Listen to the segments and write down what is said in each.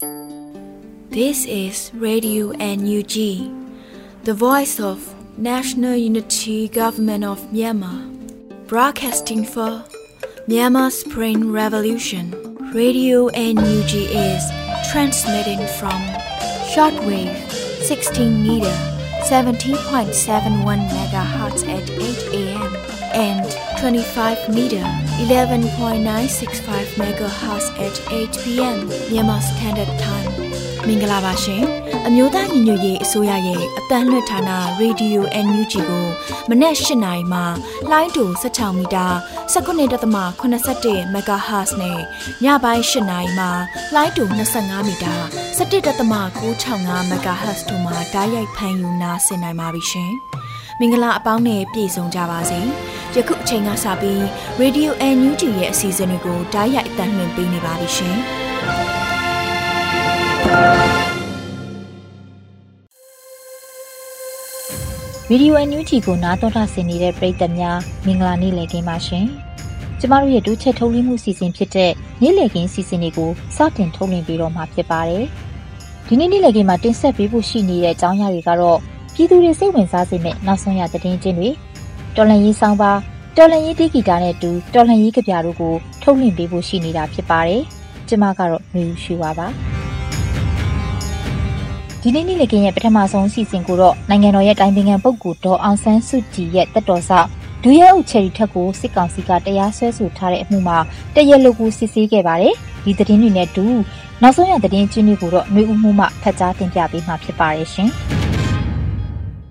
This is Radio NUG, the voice of National Unity Government of Myanmar, broadcasting for Myanmar Spring Revolution. Radio NUG is transmitting from shortwave 16 meter 17.71 megahertz at 8 a.m. and 25 meter 11.965 megahertz at 8 p.m. Myanmar Standard Time. မင်္ဂလာပါရှင်အမျိုးသားညီညွတ်ရေးအစိုးရရဲ့အတန်းလွှတ်ဌာနရေဒီယို NUG ကိုမနေ့၈နိုင်မှလိုင်းတူ16မီတာ19.87 MHz နဲ့ညပိုင်း၈နိုင်မှလိုင်းတူ25မီတာ17.665 MHz တို့မှာဓာတ်ရိုက်ဖမ်းယူနာဆင်နိုင်ပါပြီရှင် မင်္ဂလာအပေါင်းနဲ့ပြည့်စုံကြပါစေယခုအချိန်ကစပြီး Radio NUG ရဲ့အစီအစဉ်လေးကိုဓာတ်ရိုက်အတန်းလွှင့်ပေးနေပါပြီရှင်ဗီဒီယိုအန်ယူဂျီကိုနားတော်တာဆင်နေတဲ့ပရိသတ်များမင်္ဂလာနေ့လည်ခင်းပါရှင်။ကျမတို့ရဲ့ဒုချက်ထုတ်လွှင့်မှုစီစဉ်ဖြစ်တဲ့နေ့လည်ခင်းစီစဉ်တွေကိုစတင်ထုတ်လွှင့်ပေးတော့မှာဖြစ်ပါတယ်။ဒီနေ့နေ့လည်ခင်းမှာတင်ဆက်ပေးဖို့ရှိနေတဲ့အကြောင်းအရာတွေကတော့ ပြည်သူတွေစိတ်ဝင်စားစေမယ့်နောက်ဆုံးရသတင်းချင်းတွေတော်လန်ရေးဆောင်ပါတော်လန်ရေးတီးဂီတာနဲ့တူတော်လန်ရေးကြပြတို့ကိုထုတ်လွှင့်ပေးဖို့ရှိနေတာဖြစ်ပါတယ်။ကျမကတော့မျိုးရွှေပါပါ။ဒီနေ့နေ့လည်ကင်းရဲ့ပထမဆုံးအစီအစဉ်ကိုတော့နိုင်ငံတော်ရဲ့တိုင်ပင်ခံပုဂ္ဂိုလ်ဒေါ်အောင်ဆန်းစုကြည်ရဲ့တက်တော်ဆောက်ဒူရဲအုပ်ချယ်ရီထက်ကိုစစ်ကောင်စီကတရားစွဲဆိုထားတဲ့အမှုမှာတရက်လို့ကိုစစ်ဆေးခဲ့ပါတယ်။ဒီသတင်းတွေနဲ့တူနောက်ဆုံးရသတင်းချင်းတွေကိုတော့ຫນွေဦးမှုမှဖတ်ကြားတင်ပြပေးမှာဖြစ်ပါတယ်ရှင်။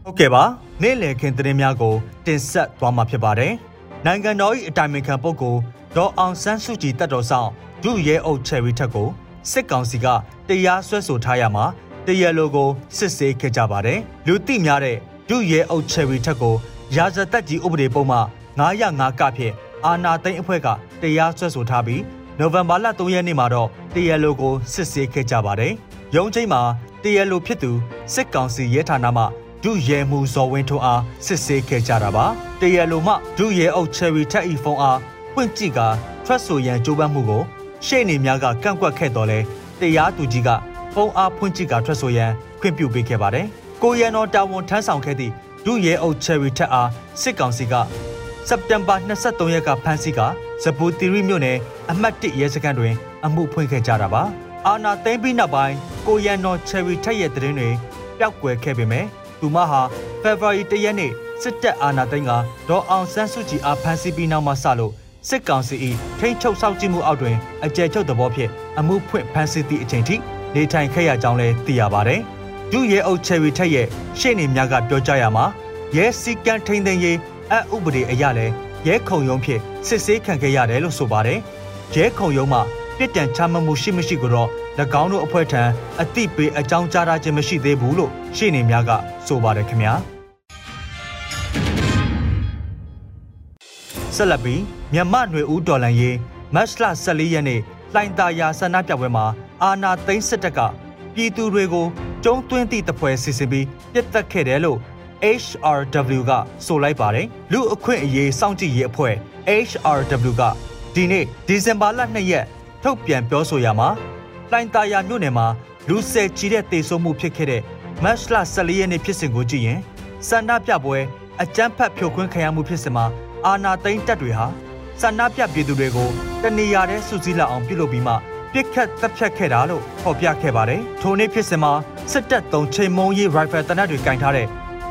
ဟုတ်ကဲ့ပါ။နေ့လည်ခင်းသတင်းများကိုတင်ဆက်သွားမှာဖြစ်ပါတယ်။နိုင်ငံတော်၏အတိုင်ပင်ခံပုဂ္ဂိုလ်ဒေါ်အောင်ဆန်းစုကြည်တက်တော်ဆောင်ဒူရဲအုပ်ချယ်ရီထက်ကိုစစ်ကောင်စီကတရားစွဲဆိုထားရမှာတရလိုကိုစစ်ဆေးခဲ့ကြပါတယ်။လူသိများတဲ့ဒုရဲအုပ်ချယ်ရီထက်ကိုရာဇသက်ကြီးဥပဒေပုံမှ905ကဖြင့်အာနာသိန်းအဖွဲ့ကတရားစွဲဆိုထားပြီးနိုဝင်ဘာလ3ရက်နေ့မှာတော့တရလိုကိုစစ်ဆေးခဲ့ကြပါတယ်။ရုံးချိန်မှာတရလိုဖြစ်သူစစ်ကောင်စီရဲဌာနမှ ဒုရဲမှုဇော်ဝင်းထွန်းအားစစ်ဆေးခဲ့ကြတာပါ။တရလိုမှဒုရဲအုပ်ချယ်ရီထက်ဤဖုန်းအားပွင့်ကြည့်ကထွက်ဆိုရန်ကြိုးပမ်းမှုကိုရှေ့နေများကကန့်ကွက်ခဲ့တော်လဲတရားသူကြီးကဖုံးအားဖွင့်ကြည့်ကထွက်ဆိုရန်ခွင့်ပြုပေးခဲ့ပါတယ်။ကိုရန်တော်တာဝန်ထမ်းဆောင်ခဲ့သည့်ဒုရဲအုပ်ချယ်ရီထက်အားစစ်ကောင်စီကစက်တင်ဘာ23ရက်ကဖမ်းဆီးကဇပူတီရီမြို့နယ်အမှတ်1ရဲစခန်းတွင် အမှုဖွင့်ခဲ့ကြတာပါ။အာနာသိမ့်ပြီးနောက်ပိုင်းကိုရန်တော်ချယ်ရီထက်ရဲ့တရင်တွေပျောက်ကွယ်ခဲ့ပေမဲ့ သူမဟာဖေဖော်ဝါရီ1ရက်နေ့စစ်တပ်အာဏာသိမ်းကဒေါ်အောင်ဆန်းစုကြည်အားဖမ်းဆီးပြီးနောက်မှစလို့စစ်ကောင်စီ၏ထိန်းချုပ်စောင့်ကြည့်မှုအောက်တွင်အကြယ်ချုပ်သဘောဖြင့်အမှုဖွင့်ဖမ်းဆီးသည့်အချိန်ထိနေထိုင်ခဲ့ရကြောင်းလည်းသိရပါတယ်။ဒုရဲအုပ်ချယ်ရီထက်ရဲ့ရှေ့နေများကပြောကြားရမှာရဲစီကံထိန်သိမ်းရေးအဥပဒေအရလည်းရဲခုံရုံးဖြစ်စစ်ဆေးခံခဲ့ရတယ်လို့ဆိုပါတယ်။ရဲခုံရုံးမှာပြစ်ဒဏ်ချမှတ်မှုရှိမရှိကိုတော့၎ င်းတို့အဖွဲ့ထံအတိပေးအကြောင်းကြားထားခြင်းမရှိသေးဘူးလို့ရှေ့နေများကဆိုပါတယ်ခင်ဗျာ။ဆက်လက်ပြီးမြန်မာຫນွေဦးဒေါ်လန်ရေးမတ်လ14ရက်နေ့လှိုင်သာယာဆန္ဒပြပွဲမှာအာနာသိန်းစစ်တပ်ကပြည်သူတွေကိုကျုံးသွင်းသည့်တပွဲစီစဉ်ပြီးပြစ်တက်ခဲ့တယ်လို့ HRW ကဆိုလိုက်ပါတယ်လူအခွင့်အရေးစောင့်ကြည့်ရေးအဖွဲ့ HRW ကဒီနေ့ဒီဇင်ဘာလ2ရက်ထုတ်ပြန်ပြောဆိုရမှာ လှိုင်သာယာမြို့နယ်မှာလူဆယ်ချီတဲ့တေဆုံးမှုဖြစ်ခဲ့တဲ့မတ်လ14ရက်နေ့ဖြစ်စဉ်ကိုကြည့်ရင်စန္ဒပြပွဲအကြမ်းဖက်ဖြိုခွင်းခံရမှုဖြစ်စဉ်မှာအာနာသိန်းတပ်တွေဟာစန္ဒပြပြည်သူတွေကိုတနေရာတဲ့စုစည်းလောက်အောင်ပြုလုပ်ပြီးမှပြစ်ခတ်တပ်ဖြတ်ခဲ့တာလို့ဖော်ပြခဲ့ပါတယ်။ထိုနေ့ဖြစ်စဉ်မှာစစ်တပ်သုံးချိန်မုံရေးရိုင်ဖယ်တနက်တွေကင်ထားတဲ့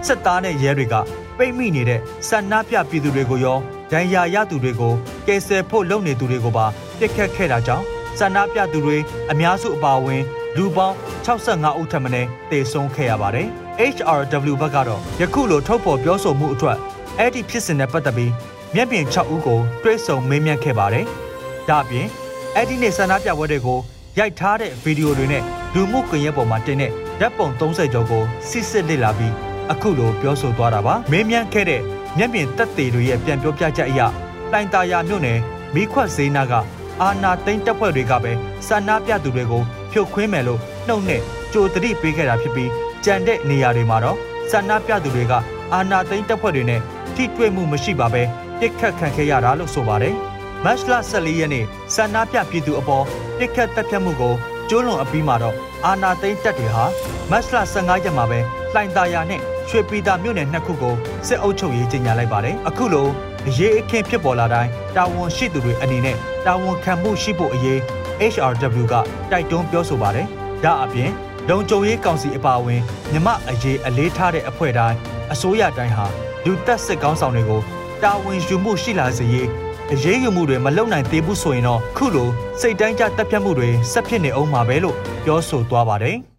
စစ်သားနဲ့ရဲတွေကပိတ်မိနေတဲ့ဆန္ဒပြပြည်သူတွေကိုရောဒဏ်ရာရသူတွေကိုကယ်ဆယ်ဖို့လုပ်နေသူတွေကိုပါပြစ်ခတ်ခဲ့တာကြောင့် ဆန္ဒပြသူတွေအများစုအပါအဝင် လူပေါင်း65ဦးထပ်မံတေဆုံးခဲ့ရပါတယ်။ HRW ဘက်ကတော့ယခုလိုထုတ်ဖော်ပြောဆိုမှုအထွတ်အဲ့ဒီဖြစ်စဉ်နဲ့ပတ်သက်ပြီးမျက်မြင်6ဦးကိုတွဲဆုံမေးမြန်းခဲ့ပါတယ်။ဒါ့အပြင်အဲ့ဒီနေ့ဆန္ဒပြပွဲတွေကိုရိုက်ထားတဲ့ဗီဒီယိုတွေနဲ့လူမှုကွန်ရက်ပေါ်မှာတင်တဲ့ဓာတ်ပုံ30ကျော်ကိုစစ်စစ်လေ့လာပြီးအခုလိုပြောဆိုသွားတာပါမင်းမြန်းခဲ့တဲ့မျက်မြင်တက်သေးတွေရဲ့ပြန်ပြောပြချက်အရတိုင်တာယာမြို့နယ်မိခွက်ဈေးနာက အာနာသိန်းတပ်ဖွဲ့တွေကပဲဆန္ဒပြသူတွေကိုဖြုတ်ခွင်းမယ်လို့နှုတ်နဲ့ကြိုတတိပေးခဲ့တာဖြစ်ပြီးကြံတဲ့နေရာတွေမှာတော့ဆန္ဒပြသူတွေကအာနာသိန်းတပ်ဖွဲ့တွေနဲ့ထိတွေ့မှုမရှိပါပဲပြစ်ခတ်ခံခဲ့ရတာလို့ဆိုပါတယ်မတ်လ14ရက်နေ့ဆန္ဒပြပြည်သူအပေါ်ပြစ်ခတ်တပ်ဖြတ်မှုကိုကျိုးလွန်အပြီးမှာတော့အာနာသိန်းတပ်တွေဟာမတ်လ15ရက်မှာပဲလှိုင်သာယာနဲ့ရွှေပြည်သာမြို့နယ်နှစ်ခုကိုစစ်အုပ်ချုပ်ရေးကြီးညာလိုက်ပါတယ်အခုလိုအရေးအခင်းဖြစ်ပေါ်လာတိုင်းတာဝန်ရှိသူတွေအနေနဲ့ တာဝန်ခံမှုရှိဖို့အရေး HRW ကတိုက်တွန်းပြောဆိုပါတယ်ဒါအပြင်လုံခြုံရေးကောင်စီအပါအဝင်မြမအရေးအလေးထားတဲ့အဖွဲ့တိုင်းအစိုးရတိုင်းဟာလူတက်စစ်ကောင်းဆောင်တွေကိုတာဝန်ယူမှုရှိလာစေရေးအရေးယူမှုတွေမလုပ်နိုင်သေးဘူးဆိုရင်တော့ခုလိုစိတ်တိုင်းကြတက်ပြတ်မှုတွေဆက်ဖြစ်နေအောင်မှာပဲလို့ပြောဆိုသွားပါတယ်။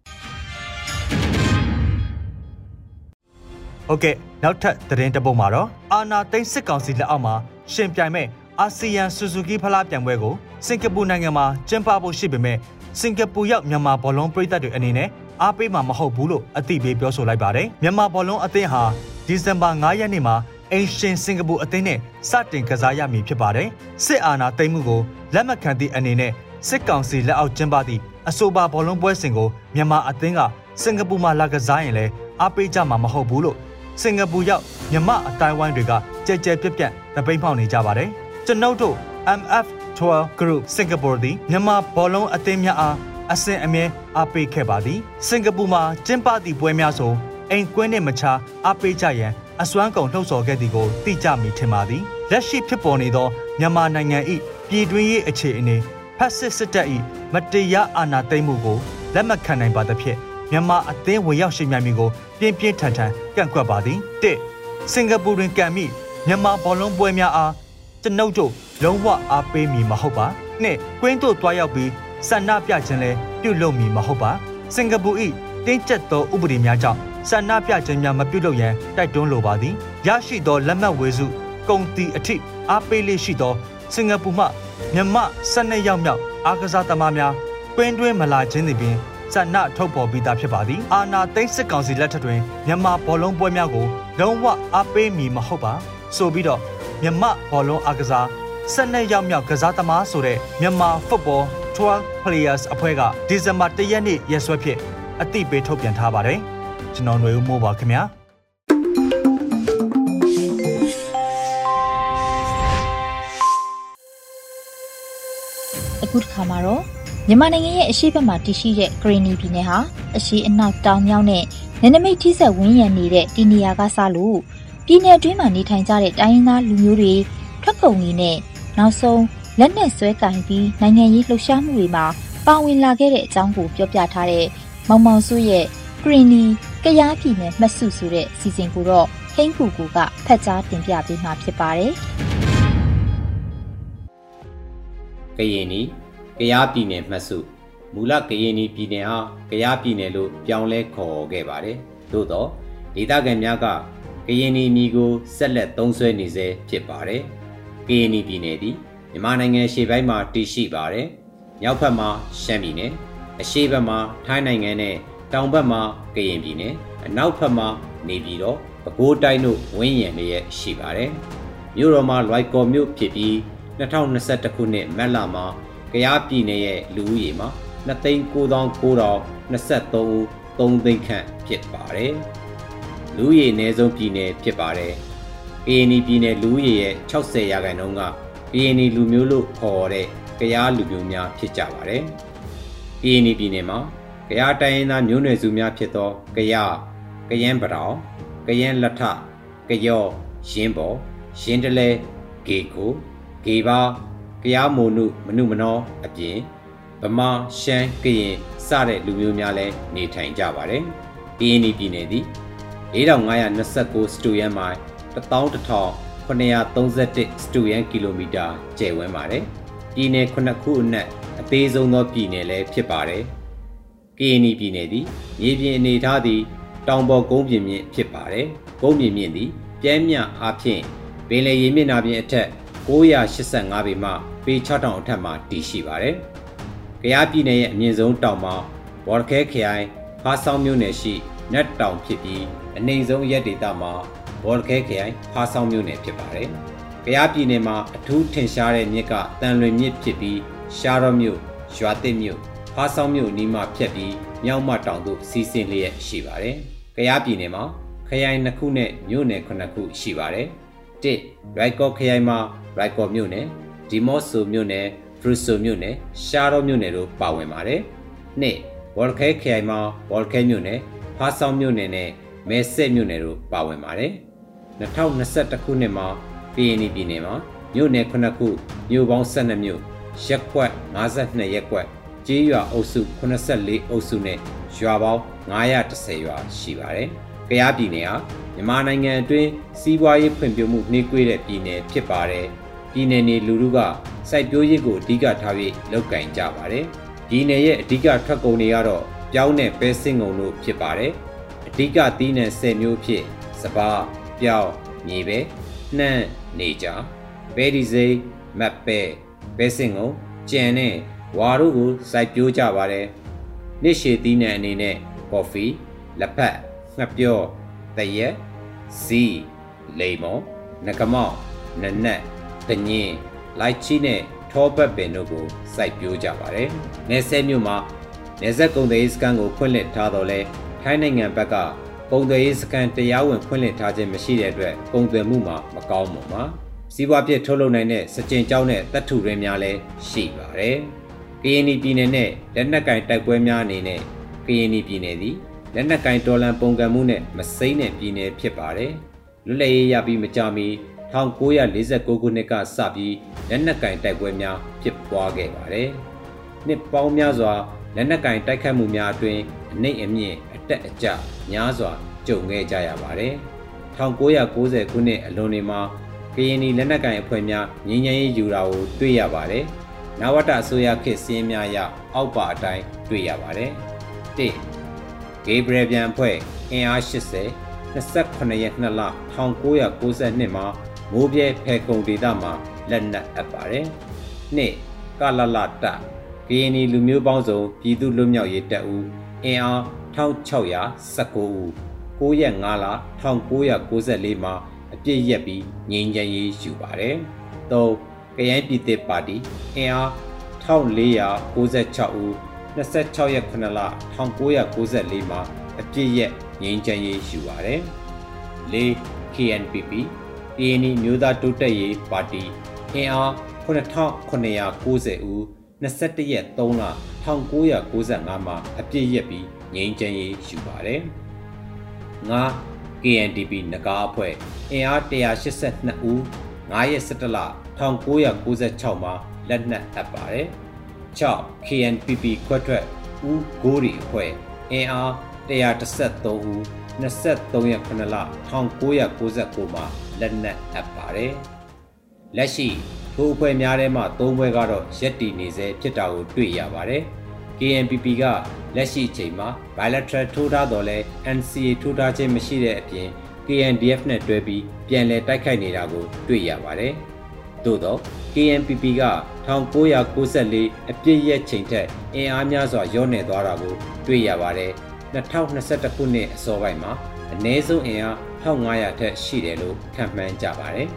ဟုတ်ကဲ့နောက်ထပ်သတင်းတစ်ပုဒ်မှာတော့အာနာသိန်းစစ်ကောင်စီလက်အောက်မှာရှင်ပြိုင်မဲ့ အာဆီယံဆူဇူကီဖလားပြိုင်ပွဲကိုစင်ကာပူနိုင်ငံမှာကျင်းပဖို့ရှိပေမဲ့စင်ကာပူရောက်မြန်မာဘောလုံးပြည်သက်တွေအနေနဲ့အားပေးမှာမဟုတ်ဘူးလို့အသိပေးပြောဆိုလိုက်ပါတယ်မြန်မာဘောလုံးအသင်းဟာဒီဇင်ဘာ9ရက်နေ့မှာအင်ရှင်စင်ကာပူအသင်းနဲ့စတင်ကစားရမည်ဖြစ်ပါတယ်စစ်အာဏာသိမ်းမှုကိုလက်မခံသည့်အနေနဲ့စစ်ကောင်စီလက်အောက်ကျင်းပသည့်အဆိုပါဘောလုံးပွဲစဉ်ကိုမြန်မာအသင်းကစင်ကာပူမှာလာကစားရင်လည်းအားပေးကြမှာမဟုတ်ဘူးလို့စင်ကာပူရောက်မြမအတိုင်းဝိုင်းတွေကကြဲကြဲပြက်ပြက်တပိတ်ဖောက်နေကြပါတယ် ကျွန်ုပ်တို့ MF12 Group စင်ကာပူသည်မြန်မာဘောလုံးအသင်းများအားအဆင့်အမြဲအားပေးခဲ့ပါသည်စင်ကာပူမှာကျင်းပသည့်ပွဲများဆိုအိမ်ကွင်းနှင့်မချအားပေးကြရန်အစွမ်းကုန်လှုပ်ဆော်ခဲ့သည်ကိုသိကြမိထင်ပါသည်လက်ရှိဖြစ်ပေါ်နေသောမြန်မာနိုင်ငံ၏ပြည်တွင်းရေးအခြေအနေဖက်စစ်စစ်တပ်၏မတရားအာဏာသိမ်းမှုကိုလက်မခံနိုင်ပါသဖြင့်မြန်မာအသင်းဝင်ရောက်ရှိမြန်မီကိုပြင်းပြင်းထန်ထန်ကန့်ကွက်ပါသည်၁စင်ကာပူတွင်ကံမိမြန်မာဘောလုံးပွဲများအား ကျွန်ုပ်တို့လုံးဝအားပေးမည်မဟုတ်ပါနှစ်ကွင်းတို့တွားရောက်ပြီးဆန္ဒပြခြင်းလဲပြုလုပ်မည်မဟုတ်ပါစင်ကာပူ၏တင်းကျပ်သောဥပဒေများကြောင့်ဆန္ဒပြခြင်းများမပြုလုပ်ရန်တိုက်တွန်းလိုပါသည်ရရှိသောလက်မှတ်ဝေစုကုန်တီအထိအားပေးလေးရှိသောစင်ကာပူမှမြန်မာ12ရောက်မြောက်အားကစားသမားများကွင်းတွင်းမလာခြင်းသည်ပင်ဆန္ဒထုတ်ပေါ်ပြီးသားဖြစ်ပါသည်အာနာသိန်းစစ်ကောင်စီလက်ထက်တွင်မြန်မာဘောလုံးပွဲများကိုလုံးဝအားပေးမည်မဟုတ်ပါဆိုပြီးတော့ မြန်မာဘောလုံးအားကစား12ရောက်မြောက်ကစားသမားဆိုတဲ့မြန်မာ football 12 players အဖွဲ့ကဒီဇင်ဘာ1ရက်နေ့ရက်စွဲဖြင့်အသိပေးထုတ်ပြန်ထားပါတယ်ကျွန်တော်ຫນွေဦးမိုးပါခင်ဗျာအခုတစ်ခါမှာတော့မြန်မာနိုင်ငံရဲ့အရှိတ်ဘက်မှာတည်ရှိတဲ့ဂရီနီပြည်နယ်ဟာအရှိအနောက်တောင်မြောက်နဲ့နယ်နိမိတ်ထိစပ်ဝန်းရံနေတဲ့ဒီနေရာကစလို့ ပြည်နယ်အတွင်းမှာနေထိုင်ကြတဲ့တိုင်းရင်းသားလူမျိုးတွေထွက်ကုန်တွေနဲ့နောက်ဆုံးလက်နက်ဆွဲကင်ပြီးနိုင်ငံရေးလှုပ်ရှားမှုတွေမှာပါဝင်လာခဲ့တဲ့အကြောင်းကိုပြောပြထားတဲ့မောင်မောင်စုရဲ့ဂရီနီကရားပြည်နယ်မှတ်စုဆိုတဲ့စီစဉ်ကိုတော့ဟိန်းကူကူကဖတ်ကြားတင်ပြပေးမှာဖြစ်ပါတယ်။ကရင်နီကရားပြည်နယ်မှတ်စုမူလကရင်နီပြည်နယ်ဟာကရားပြည်နယ်လို့ပြောင်းလဲခေါ်ခဲ့ပါတယ်။သို့တော့ဒေသခံများက ကရင်နီပြည်ကိုဆက်လက်သုံးစွဲနေစေဖြစ်ပါတယ်။ကရင်နီပြည်နယ်သည်မြန်မာနိုင်ငံရှေ့ပိုင်းမှာတည်ရှိပါတယ်။မြောက်ဘက်မှာရှမ်းပြည်နယ်အရှေ့ဘက်မှာထိုင်းနိုင်ငံနဲ့တောင်ဘက်မှာကရင်ပြည်နယ်အနောက်ဘက်မှာနေပြည်တော်ပဲခူးတိုင်းတို့ဝင်းရံလျက်ရှိပါတယ်။မြို့တော်မှာလွိုက်ကော်မြို့ဖြစ်ပြီး2021ခုနှစ်မတ်လမှာကရားပြည်နယ်ရဲ့လူဦးရေမှာ2,9,923ဦး3သိန်းခန့်ဖြစ်ပါတယ်။ လူဦးရေအနည်းဆုံးပြည်နယ်ဖြစ်ပါတယ်။ KNI ပြည်နယ်လူဦးရေရဲ့60ရာခိုင်နှုန်းက KNI လူမျိုးလို့ခေါ်တဲ့ကရားလူမျိုးများဖြစ်ကြပါတယ်။ KNI ပြည်နယ်မှာကရားတိုင်းရင်းသားမျိုးနွယ်စုများဖြစ်သောကရားကယန်းပတောင်ကယန်းလက်ထကယောရင်းပေါ်ရင်းတလဲဂေကိုဂေပါကရားမိုနုမနုမနောအပြင်ဗမာရှမ်းကရင်စတဲ့လူမျိုးများလည်းနေထိုင်ကြပါတယ်။ကရင်ပြည်နယ်သည် 4529စတူယန်မိုင်11931စတူယန်ကီလိုမီတာကျယ်ဝန်းပါတယ်။ပြည်နယ်9ခုအနက်အသေးဆုံးသောပြည်နယ်လည်းဖြစ်ပါတယ်။ကရင်ပြည်နယ်သည်မြေပြင်အနေထားသည် တောင်ပေါ်ကုန်းပြင်မြင့်ဖြစ်ပါတယ်။ကုန်းပြင်မြင့်သည်ပြဲမြအားဖြင့်ပင်လယ်ရေမျက်နှာပြင်အထက်985ပေမှပေ6000အထက်မှာတည်ရှိပါတယ်။ကယားပြည်နယ်ရဲ့အမြင့်ဆုံးတောင်မှာဘော်ဒခဲခရိုင်ဖားဆောင်မြို့နယ်ရှိနက်တောင်ဖြစ်ပြီးအနိမ့်ဆုံးရက်ဒေသမှာဘော်ဒခဲခရိုင်ဖားဆောင်မြို့နယ်ဖြစ်ပါတယ်။ကယားပြည်နယ်မှာအထူးထင်ရှားတဲ့မြစ်ကတန်လွင်မြစ်ဖြစ်ပြီးရှားရော့မြို့ရွာတစ်မြို့ဖားဆောင်မြို့နီးမှဖြတ်ပြီးမြောက်မတောင်သို့စီးဆင်းလျက်ရှိပါတယ်။ကယားပြည်နယ်မှာခရိုင်နှစ်ခုနဲ့မြို့နယ်ခုနှစ်ခုရှိပါတယ်။တစ်ရိုက်ကော့ခရိုင်မှာရိုက်ကော်မြို့နယ်ဒီမော့ဆိုမြို့နယ်ဖရူဆိုမြို့နယ်ရှားရောမြို့နယ်တို့ပါဝင်ပါတယ်နှစ်ဘော်လခဲခရိုင်မှာဘော်လခဲမြို့နယ်ဖားဆောင်မြို့နယ်နဲ့ မဲဆက်မြို့နယ်တို့ပါဝင်ပါတယ်2021ခုနှစ်မှာ PNI ပြည်နယ်မှာမြို့နယ်9ခုမြို့ပေါင်း12မြို့ရက်ကွက်52ရက်ကွက်ကျေးရွာအုပ်စု84အုပ်စုနဲ့ရွာပေါင်း930ရွာရှိပါတယ်။ကြားပြည်နယ်ဟာမြန်မာနိုင်ငံအတွင်းစီးပွားရေးဖွံ့ဖြိုးမှုနှေးကွေးတဲ့ပြည်နယ်ဖြစ်ပါတယ်။ပြည်နယ်နေလူထုကစိုက်ပျိုးရေးကိုအဓိကထားပြီးလုပ်ကင်ကြပါတယ်။ပြည်နယ်ရဲ့အဓိကထွက်ကုန်တွေကတော့ပြောင်းနဲ့ပဲစင်ငုံတို့ဖြစ်ပါတယ်။ အဓိကသီးနှံ10မျိုးဖြစ်စပါးပြောင်းမြေပဲနှမ်းနေကြပဲဒီစိမ်းမတ်ပဲပဲစင်ကိုကြံနဲ့ဝါတို့ကိုစိုက်ပျိုးကြပါတယ်။နှစ်ရှည်သီးနှံအနေနဲ့ကော်ဖီလက်ဖက်ငှက်ပြောတရက်စီလိမ္မောငကမောက်နနက်တညင်းလိုက်ချီနဲ့ထောပတ်ပင်တို့ကိုစိုက်ပျိုးကြပါတယ်။နယ်ဆဲမြို့မှာနယ်ဆက်ကုံသေးစကန်ကိုဖွင့်လှစ်ထားတော့လဲ ထိုင်းနိုင်ငံဘက်ကပုံသွယ်ရေးစကန်တရားဝင်ဖွင့်လှစ်ထားခြင်းမရှိတဲ့အတွက်ပုံသွယ်မှုမှာမကောင်းပါမှာစီးပွားပြည့်ထုတ်လုပ်နိုင်တဲ့စကြင်ကြောင်းနဲ့တပ်ထုရင်းများလည်းရှိပါတယ်။ကရင်ပြည်နယ်နဲ့လက်နက်ကင်တိုက်ပွဲများအနေနဲ့ကရင်ပြည်နယ်သည်လက်နက်ကင်တော်လန်ပုံကံမှုနဲ့မစိမ့်တဲ့ပြည်နယ်ဖြစ်ပါတယ်။လွတ်လပ်ရေးရပြီးမကြမီ1949ခုနှစ်ကစပြီးလက်နက်ကင်တိုက်ပွဲများဖြစ်ပွားခဲ့ပါတယ်။နှစ်ပေါင်းများစွာလက်နက်ကင်တိုက်ခတ်မှုများအတွင်းအနှိမ့်အမြင့်အ တက်အကျများစွာကြုံခဲ့ကြရပါတယ်။1990ခုနှစ်အလွန်တွေမှာကရင်နီလက်နက်ကင်အဖွဲ့များငင်းငယ်ရေးယူတာကိုတွေ့ရပါတယ်။နဝတအစိုးရခေတ်စည်းများရအောက်ပါအတိုင်းတွေ့ရပါတယ်။၁ဂေဘရယ်ပြန်အဖွဲ့အင်အား80 28ရက်2လ1992မှာမိုးပြဲဖဲကုံဒေသမှာလက်နက်အပ်ပါတယ်။နှစ်ကလလတကရင်နီလူမျိုးပေါင်းစုံပြည်သူ့လွတ်မြောက်ရေးတပ်ဦးအင်အား 1619ဦး9ရက်5လ1994မှာအပြည့်ရက်ပြီးငြိမ်းချမ်းရေးယူပါတယ်။၃ကရန်ပြည်သစ်ပါတီအင်အား1496ဦး26ရက်9လ1994မှာအပြည့်ရက်ငြိမ်းချမ်းရေးယူပါတယ်။၄ KNPP ကရင်နီမျိုးသားတိုးတက်ရေးပါတီအင်အား9990ဦး21ရက်3လ1995မှာအပြည့်ရက်ပြီး ငြိမ်းချမ်းရေးယူပါတယ်။ငါ KNDP နဂါအဖွဲ့အင်အား182ဦး9ရက်17လ1996မှာလက်နက်အပ်ပါတယ်။6 KNPP ခွက်ထွက်ဦးဂိုးရီအဖွဲ့အင်အား133ဦး23ရက်9လ1999မှာလက်နက်အပ်ပါတယ်။လက်ရှိထိုအဖွဲ့များထဲမှ၃ဘွဲကတော့ရက်တီနေစေဖြစ်တာကိုတွေ့ရပါတယ်။ KNPP ကလက်ရှိအချိန်မှာ bilateral ထိုးထားတော်လဲ NCA ထိုးထားခြင်းမရှိတဲ့အပြင် KNDF နဲ့တွဲပြီးပြန်လည်တိုက်ခိုက်နေတာကို တွေ့ရပါတယ်။သို့သော KNPP က1994အပြည့်ရဲ့ချိန်ထက်အင်အားများစွာရော့နေသွားတာကို တွေ့ရပါတယ်။2021ခုနှစ်အစောပိုင်းမှာအနည်းဆုံးအင်အား1500ထက်ရှိတယ်လို့ခန့်မှန်းကြပါတယ်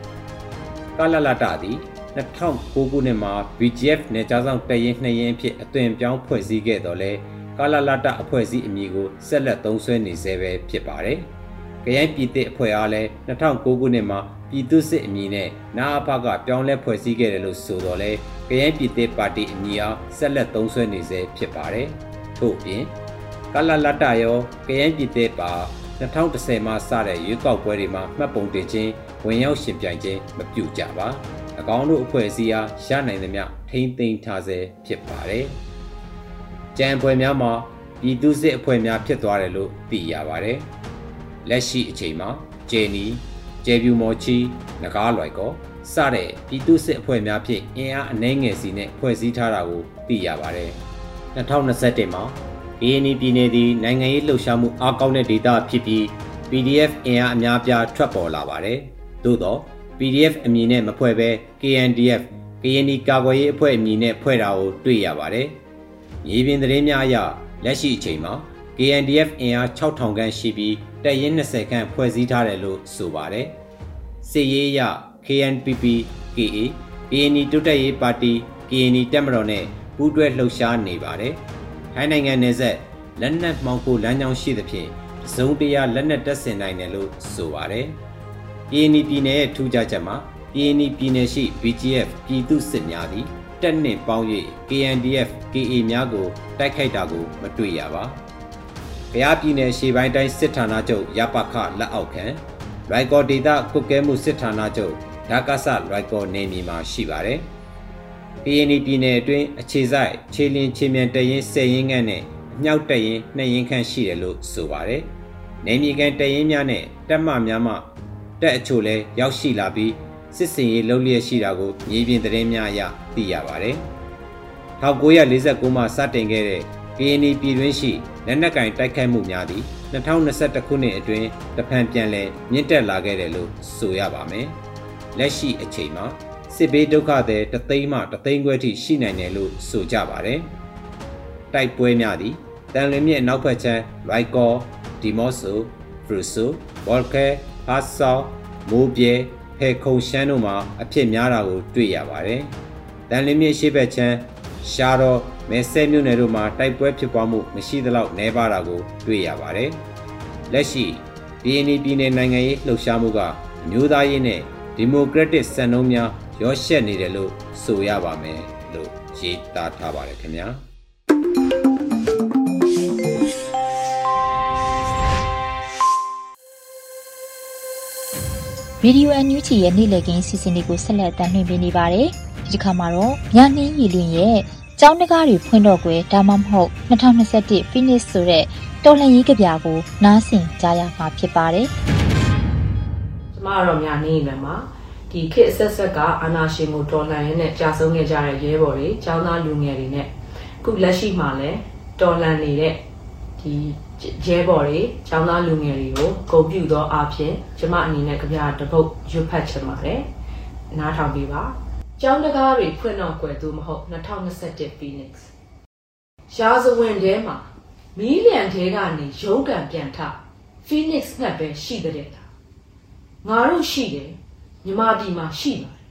။ကလလတသည် 2009ခုနှစ်မှာ BGF နယ်ကြားဆောင်တရင်နှစ်ရင်အဖြစ်အသွင်ပြောင်းဖွဲ့စည်းခဲ့တော်လဲကာလလတအဖွဲ့အစည်းအမည်ကိုဆက်လက်သုံးစွဲနေဆဲပဲဖြစ်ပါတယ်။ကြရိုင်းပြည်သစ်အဖွဲ့အားလည်း2009ခုနှစ်မှာပြည်သူ့စစ်အမည်နဲ့နာအဖကပြောင်းလဲဖွဲ့စည်းခဲ့တယ်လို့ဆိုတော့လဲကြရိုင်းပြည်သစ်ပါတီအမည်အားဆက်လက်သုံးစွဲနေဆဲဖြစ်ပါတယ်။ထို့ပြင်ကာလလတရောကြရိုင်းပြည်သစ်ပါ2010မှာစတဲ့ရွေးကောက်ပွဲတွေမှာမှတ်ပုံတင်ခြင်းဝင်ရောက်ရှင်ပြိုင်ခြင်းမပြုကြပါ။အကော င်းတို့အဖွဲ့အစည်းအားရနိုင်သမျှထိမ့်သိမ်းထားစေဖြစ်ပါတယ်။ကြံပွဲများမှာပြည်သူစစ်အဖွဲ့များဖြစ်သွားတယ်လို့သိရပါတယ်။လက်ရှိအချိန်မှာဂျေနီ၊ဂျေပြူမော်ချီ၊နဂါးလွိုက်ကောစတဲ့ပြည်သူစစ်အဖွဲ့များဖြင့်အင်အားအနှဲငယ်စီနဲ့ဖွဲ့စည်းထားတာကိုသိရပါတယ်။2021မှာ ANI ပြည်နယ်သည်နိုင်ငံရေးလှုပ်ရှားမှုအားကောင်းတဲ့ဒေသဖြစ်ပြီး PDF အင်အားအများပြားထွက်ပေါ်လာပါတယ်။သို့သော PDF အမည်နဲ့မဖွဲ့ဘဲ KNDF ကရင်နီကာကွယ်ရေးအဖွဲ့အမည်နဲ့ဖွဲ့တာကိုတွေ့ရပါတယ်။မြေပြင်သတင်းများအရလက်ရှိအချိန်မှာ KNDF အင်အား6000ခန့်ရှိပြီးတပ်ရင်း20ခန့်ဖွဲ့စည်းထားတယ်လို့ဆိုပါတယ်။စစ်ရေးအရ KNPP KA KNI တိုးတက်ရေးပါတီ KNI တက်မတော်နဲ့ပူးတွဲလှုပ်ရှားနေပါတယ်။ထိုင်းနိုင်ငံနယ်စပ်လက်နက်မှောင်ခိုလမ်းကြောင်းရှိသဖြင့်စုံတရာလက်နက်တပ်ဆင်နိုင်တယ်လို့ဆိုပါတယ်။ ကရင်ပြည်နယ်ရဲ့ထူးခြားချက်မှာကရင်ပြည်နယ်ရှိ BGF ပြည်သူစစ်များသည်တက်နှင့်ပေါင်း၍ KNDF KA များကိုတိုက်ခိုက်တာကိုမတွေ့ရပါ။ကြားပြည်နယ်ရှေ့ပိုင်းတိုင်းစစ်ဌာနချုပ်ရပခလက်အောက်ခံရိုက်ကော်ဒေတာကုတ်ကဲမှုစစ်ဌာနချုပ်ဒါကဆရိုက်ကော်နေမြေမှာရှိပါတယ်။ PND ပြည်နယ်အတွင်းအခြေစိုက်ခြေလင်းခြေမြန်တရင်၁၀ရင်းခန့်နဲ့အမြောက်တရင်2ရင်းခန့်ရှိတယ်လို့ဆိုပါတယ်။နေမြေကန်တရင်များနဲ့တက်မှများမှ တက်အချို့လဲရောက်ရှိလာပြီးစစ်စင်ရေးလှုပ်လျက်ရှိတာကိုမြေပြင်သတင်းများအရသိရပါတယ်။1949မှာစတင်ခဲ့တဲ့ KNI ပြည်တွင်းရှိလက်နက်ကင်တိုက်ခိုက်မှုများသည့်2021ခုနှစ်အတွင်းတဖန်ပြန်လည်မြင့်တက်လာခဲ့တယ်လို့ဆိုရပါမယ်။လက်ရှိအချိန်မှာစစ်ဘေးဒုက္ခသည်တသိန်းမှတသိန်းခွဲထိရှိနိုင်တယ်လို့ဆိုကြပါတယ်။တိုက်ပွဲများသည့်တန်လွင်မြစ်အနောက်ဘက်ခြမ်းရိုက်ကောဒီ မော့ဆိုဖရူဆိုဘော်ကဲဟာဆောမိုးပြေဖဲခုံရှမ်းတို့မှာအဖြစ်များတာကိုတွေ့ရပါတယ်။တန်လင်းမြစ်ရှိဘက်ချမ်းရှားတော့မဲဆဲမြို့နယ်တို့မှာတိုက်ပွဲဖြစ်ပွားမှုမရှိသလောက်နှဲပါတာကိုတွေ့ရပါတယ်။လက်ရှိ BNP ပြည်နယ်နိုင်ငံရေးလှုပ်ရှားမှုကအမျိုးသားရေးနဲ့ဒီမိုကရက်တစ်စံနှုန်းများရောရှက်နေတယ်လို့ဆိုရပါမယ်လို့ရေးသားထားပါတယ်ခင်ဗျာ။ Radio NUG ရဲ့နေ့လည်ခင်းစီစဉ်လေးကိုဆက်လက်တင်ပြနေပါတယ်။ဒီတစ်ခါမှာတော့ညနှင်းရည်လွင်ရဲ့ကျောင်းတကားတွေဖွင့်တော့ကွယ်ဒါမှမဟုတ်2021 finish ဆိုတဲ့တော်လှန်ရေးကြပြကိုနားဆင်ကြရမှာဖြစ်ပါတယ်။ကျမကတော့ညာနေနေမှာဒီခေတ်အဆက်ဆက်ကအာနာရှင်ကိုတော်လှန်ရင်းနဲ့ကြာဆုံးခဲ့ကြတဲ့ရဲဘော်တွေចောင်းသားလူငယ်တွေနဲ့အခုလက်ရှိမှာလည်းတော်လှန်နေတဲ့ဒီ ရဲဘော်တွေចောင်းသားလူငယ်တွေကိုဂုဏ်ပြုသောအားဖြင့်ကျမအနေနဲ့ကြပြတပုတ်ရွတ်ဖတ်ချင်ပါတယ်နားထောင်ပေးပါကျောင်းတကားတွေဖွင့်တော့ကွယ်သူမဟုတ်2021 Phoenix ရာဇဝင်ထဲမှာမီးလျံထဲကနေရုံးကန်ပြန်ထ Phoenix ငှက်ပဲရှိတဲ့တာငါတို့ရှိတယ်မြမပြည်မှာရှိပါတယ်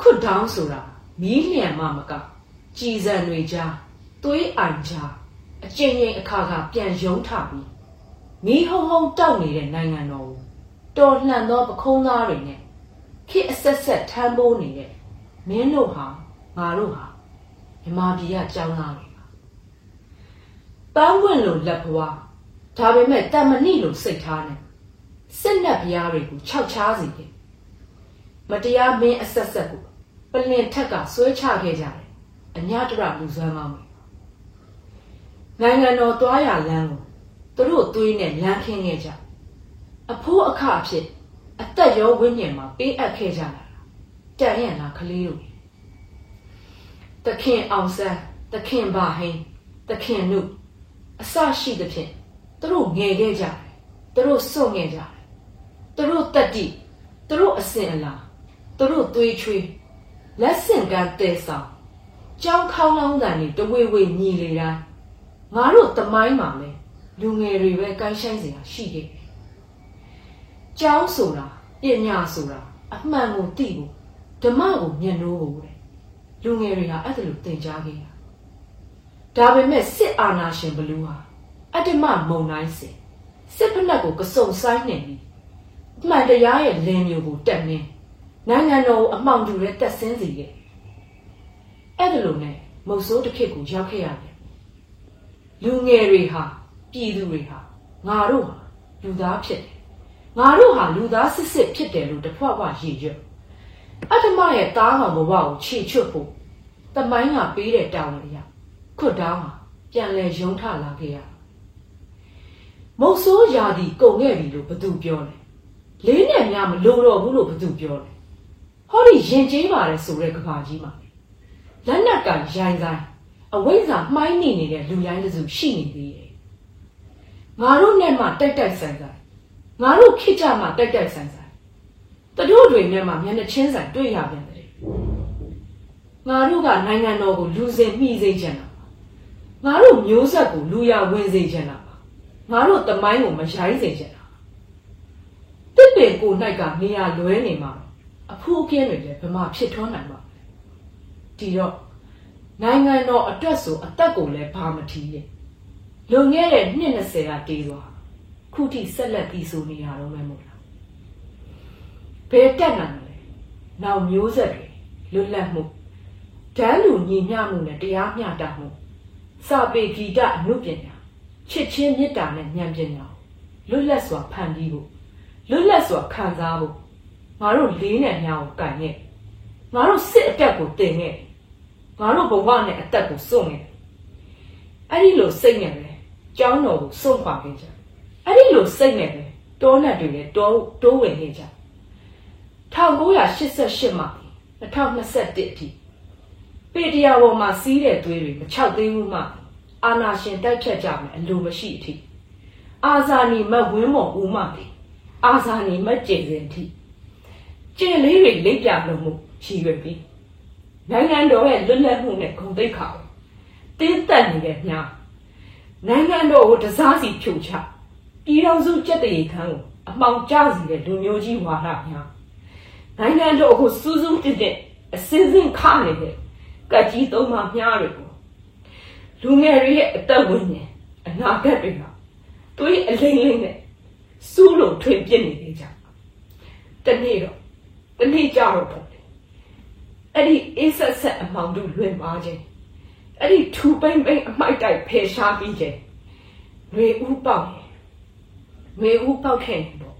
ခွတ်ဒေါင်းဆိုတာမီးလျံမှမကကြည်စံတွေကြားသွေးအိုင်ကြား အကျဉ်းချင်းအခါခါပြန်ယုံထပြီးမီးဟုံဟုံတောက်နေတဲ့နိုင်ငံတော်ကိုတော်လှန်သောပခုံးသားတွေနဲ့ခေတ်အဆက်ဆက်ထမ်းပိုးနေတဲ့မင်းတို့ဟာငါတို့ဟာမြမပြည်ကကြောင်းသားတွေပါပန်းပွင့်လိုလက်ဘွားဒါပေမဲ့တမဏိလိုစိတ်ထားနဲ့စစ်နက်ဘုရားတွေကိုခြောက်ချားစီတယ်မတရားမင်းအဆက်ဆက်ကိုပလင်ထက်ကဆွဲချခဲ့ကြတယ်အညာတရလူစွမ်းကောင်းတွေ နိုင်ငံတော်သွားရလမ်းကိုသူတို့သွေးနဲ့လမ်းခင်းခဲ့ကြအဖိုးအခအဖြစ်အသက်ရောဝိညာဉ်မှာပေးအပ်ခဲ့ကြတာတန်ရန်လားကလေးတို့တခင်အောင်ဆန်းတခင်ဘာဟင်းတခင်နုအစရှိသဖြင့်သူတို့ငယ်ခဲ့ကြတယ်သူတို့စွန့်ခဲ့ကြတယ်သူတို့တက်တိသူတို့အစင်အလာသူတို့သွေးချွေးလက်ဆင့်ကမ်းတဲဆောင်ကြောင်းခေါင်းလောင်းတန်တွေတဝေဝေညီလေတိုင်း ငါတို့တမိုင်းမှာလဲလူငယ်တွေပဲကိုင်းဆိုင်စရာရှိခဲ့တယ်။ကျောင်းဆိုတာပညာဆိုတာအမှန်ကိုသိဖို့ဓမ္မကိုမျက်နှိုးဖို့တဲ့လူငယ်တွေဟာအဲ့ဒါလိုသင်ကြားခဲ့တာ။ဒါပေမဲ့စစ်အာဏာရှင်ဘလူးဟာအတ္တမမုံတိုင်းစစ်စစ်ဖက်နှက်ကိုကစုံဆိုင်နေပြီးအမှန်တရားရဲ့လင်းမျိုးကိုတက်နေနိုင်ငံတော်ကိုအမှောင်တူတဲ့တက်ဆင်းစီရဲ့အဲ့ဒါလိုနဲ့မုတ်ဆိုးတစ်ခေတ်ကိုရောက်ခဲ့ရတယ် လူငယ်တွေဟာပြည်သူတွေဟာငါတို့ဟာလူသားဖြစ်တယ်ငါတို့ဟာလူသားစစ်စစ်ဖြစ်တယ်လို့တဖွဖွရည်ရွယ်အတ္တမရဲ့တားကောင်ဘဝကိုခြေချွတ်ဖို့တမိုင်းကပေးတဲ့တောင်းရခွတ်တောင်းဟာပြန်လဲယုံထလာခဲ့ရမုတ်ဆိုးရာဒီကုံခဲ့ပြီလို့ဘသူပြောလဲလေးနဲ့များမလိုတော့ဘူးလို့ဘသူပြောလဲဟောဒီရင်ကျေးပါတယ်ဆိုတဲ့ကဘာကြီးမှာလက်နက်ကရိုင်းဆိုင် အဝိဇ္ဇာမှိုင်းနေနေတဲ့လူရိုင်းတစုရှိနေသေးတယ်ငါတို့နဲ့မှတိုက်တိုက်ဆိုင်ဆိုင်ငါတို့ခစ်ကြမှတိုက်တိုက်ဆိုင်ဆိုင်တတို့တွေနဲ့မှမျက်နှာချင်းဆိုင်တွေ့ရပြန်တယ်ငါတို့ကနိုင်ငံတော်ကိုလူစင်မှီစေချင်တာငါတို့မျိုးဆက်ကိုလူရဝင်စေချင်တာငါတို့တမိုင်းကိုမရိုင်းစေချင်တာတစ်ပင်ကို၌ကနေရာလွဲနေမှာအဖိုးအကင်းတွေလည်းဘမဖြစ်ထွန်းနိုင်မှာဒီတော့ နိုင်ငံတော်အတွက်ဆိုအသက်ကိုလည်းဘာမထီးရဲ့လွန်ခဲ့တဲ့နှစ်20ကတေးသွားခုထိဆက်လက်ပြီးဆိုနေရတော့မှမို့လားဘယ်တက်နိုင်မလဲနောက်မျိုးဆက်တွေလွတ်လပ်မှုဓာတ်လူညီမျှမှုနဲ့တရားမျှတမှုစာပေဂီတအမှုပညာချစ်ချင်းမေတ္တာနဲ့ဉာဏ်ပညာလွတ်လပ်စွာဖန်တီးဖို့လွတ်လပ်စွာခံစားဖို့ငါတို့လေးနဲ့များကိုကန်ရဲ့ငါတို့စစ်အတက်ကိုတင်ခဲ့ ငါတို့ဘဝနဲ့အသက်ကိုစွန့်ခဲ့အဲ့ဒီလိုစိတ်နဲ့ပဲကျောင်းတော်ကိုစွန့်ခွာခဲ့ကြအဲ့ဒီလိုစိတ်နဲ့ပဲတောနတ်တွေလည်းတောတိုးဝင်ခဲ့ကြ1988မှာ2021အထိပေတရာပေါ်မှာစီးတဲ့သွေးတွေမချောက်သေးဘူးမှအာနာရှင်တိုက်ဖြတ်ကြမယ်အလိုမရှိအထိအာဇာနည်မတ်ဝင်းမော်ဦးမတီအာဇာနည်မတ်ကျေစင်အထိကျေလေးတွေလိပ်ပြလို့မှုရည်ရွယ်ပြီး နိုင်ငံတော်ရဲ့လွတ်လပ်မှုနဲ့ဂုဏ်သိက္ခာကိုတင်းတက်နေတဲ့မြာနိုင်ငံတော်ကိုတစားစီဖြုတ်ချပြည်တော်စုကြက်တရေခန်းကိုအမှောင်ကျစီတဲ့လူမျိုးကြီးဝါဒများနိုင်ငံတော်ကိုစူးစူးတက်တဲ့အစင်းစင်းခနေတဲ့ကကြီးသုံးပါမြားတွေကိုလူငယ်တွေရဲ့အသက်ဝင်နေအနာဂတ်တွေကသွေးအလိမ့်လိမ့်နဲ့စူးလို့ထွင်ပြစ်နေကြကြတနေ့တော့တနေ့ကြတော့ပေါ့ အဲ့ဒီအေးဆက်ဆက်အမောင်တို့လွင်ပါခြင်းအဲ့ဒီထူပိမ့်ပိမ့်အမိုက်တိုက်ဖယ်ရှားပြီးခြင်းငွေဥပေါက်ငွေဥပေါက်ခဲ့ပေါ့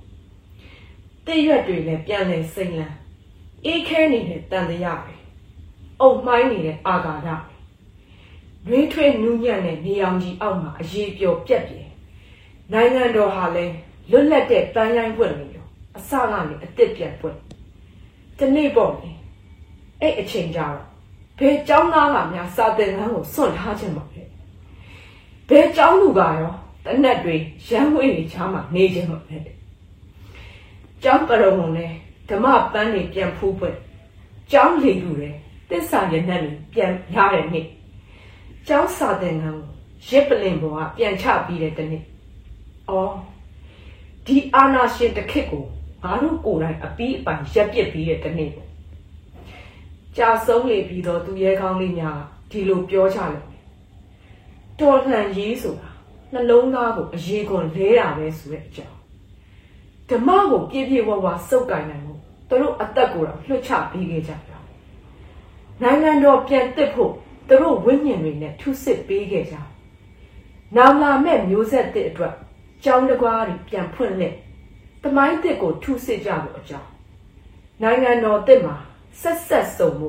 တဲ့ရွက်တွေလည်းပြန်လဲစိမ့်လန်းအေးခဲနေတဲ့တန်တရားပဲအုံမိုင်းနေတဲ့အာဃာတတွင်းထွေးနူးညံ့တဲ့နေအောင်ကြီးအောက်မှာအရေးပြောပြက်ပြဲနိုင်ငံတော်ဟာလည်းလွတ်လပ်တဲ့တန်ရိုင်းပွင့်နေရောအစကနေအစ်စ်ပြန်ပွင့်ဒီနေ့ပေါ့လေ အဲ့အချိန်ကြတော့ဘယ်ကျောင်းသားကများစာသင်ခန်းကိုစွန့်ထားခြင်းပါလဲဘယ်ကျောင်းလူကရောတနက်တွေရန်ဝေးတွေချားမှာနေခြင်းပါလဲကျောင်းကရုံုံနဲ့ဓမ္မပန်းတွေပြန်ဖူးပွင့်ကျောင်းလေလူတွေတစ္ဆာရနတ်တွေပြန်ရတဲ့နေ့ကျောင်းစာသင်ခန်းကိုရစ်ပလင်ပေါ်ကပြန်ချပြီးတဲ့တနေ့အော်ဒီအာနာရှင်တစ်ခစ်ကိုငါတို့ကိုယ်တိုင်အပြီးအပိုင်ရပ်ပစ်ပြီးတဲ့တနေ့ပေါ့ ကြာဆုံးလေပြီးတော့သူရဲကောင်းလေးများဒီလိုပြောချတယ်တော်လှန်ရေးဆိုတာနှလုံးသားကိုအရေးကွန်လဲတာပဲဆိုတဲ့အကြောင်းဓမ္မကိုပြည့်ပြည့်ဝဝစုပ်ကင်နိုင်မှုသူတို့အသက်ကိုတော့လွှတ်ချပေးခဲ့ကြတယ်နိုင်ငံတော်ပြန်တက်ဖို့သူတို့ဝိညာဉ်တွေနဲ့ထုစစ်ပေးခဲ့ကြနောင်လာမဲ့မျိုးဆက်တဲ့အတွက်ကျောင်းတကွားတွေပြန်ဖွင့်လှစ်တမိုင်းတစ်ကိုထုစစ်ကြဖို့အကြောင်းနိုင်ငံတော်တစ်မှာ ဆက်ဆက်စုံမှု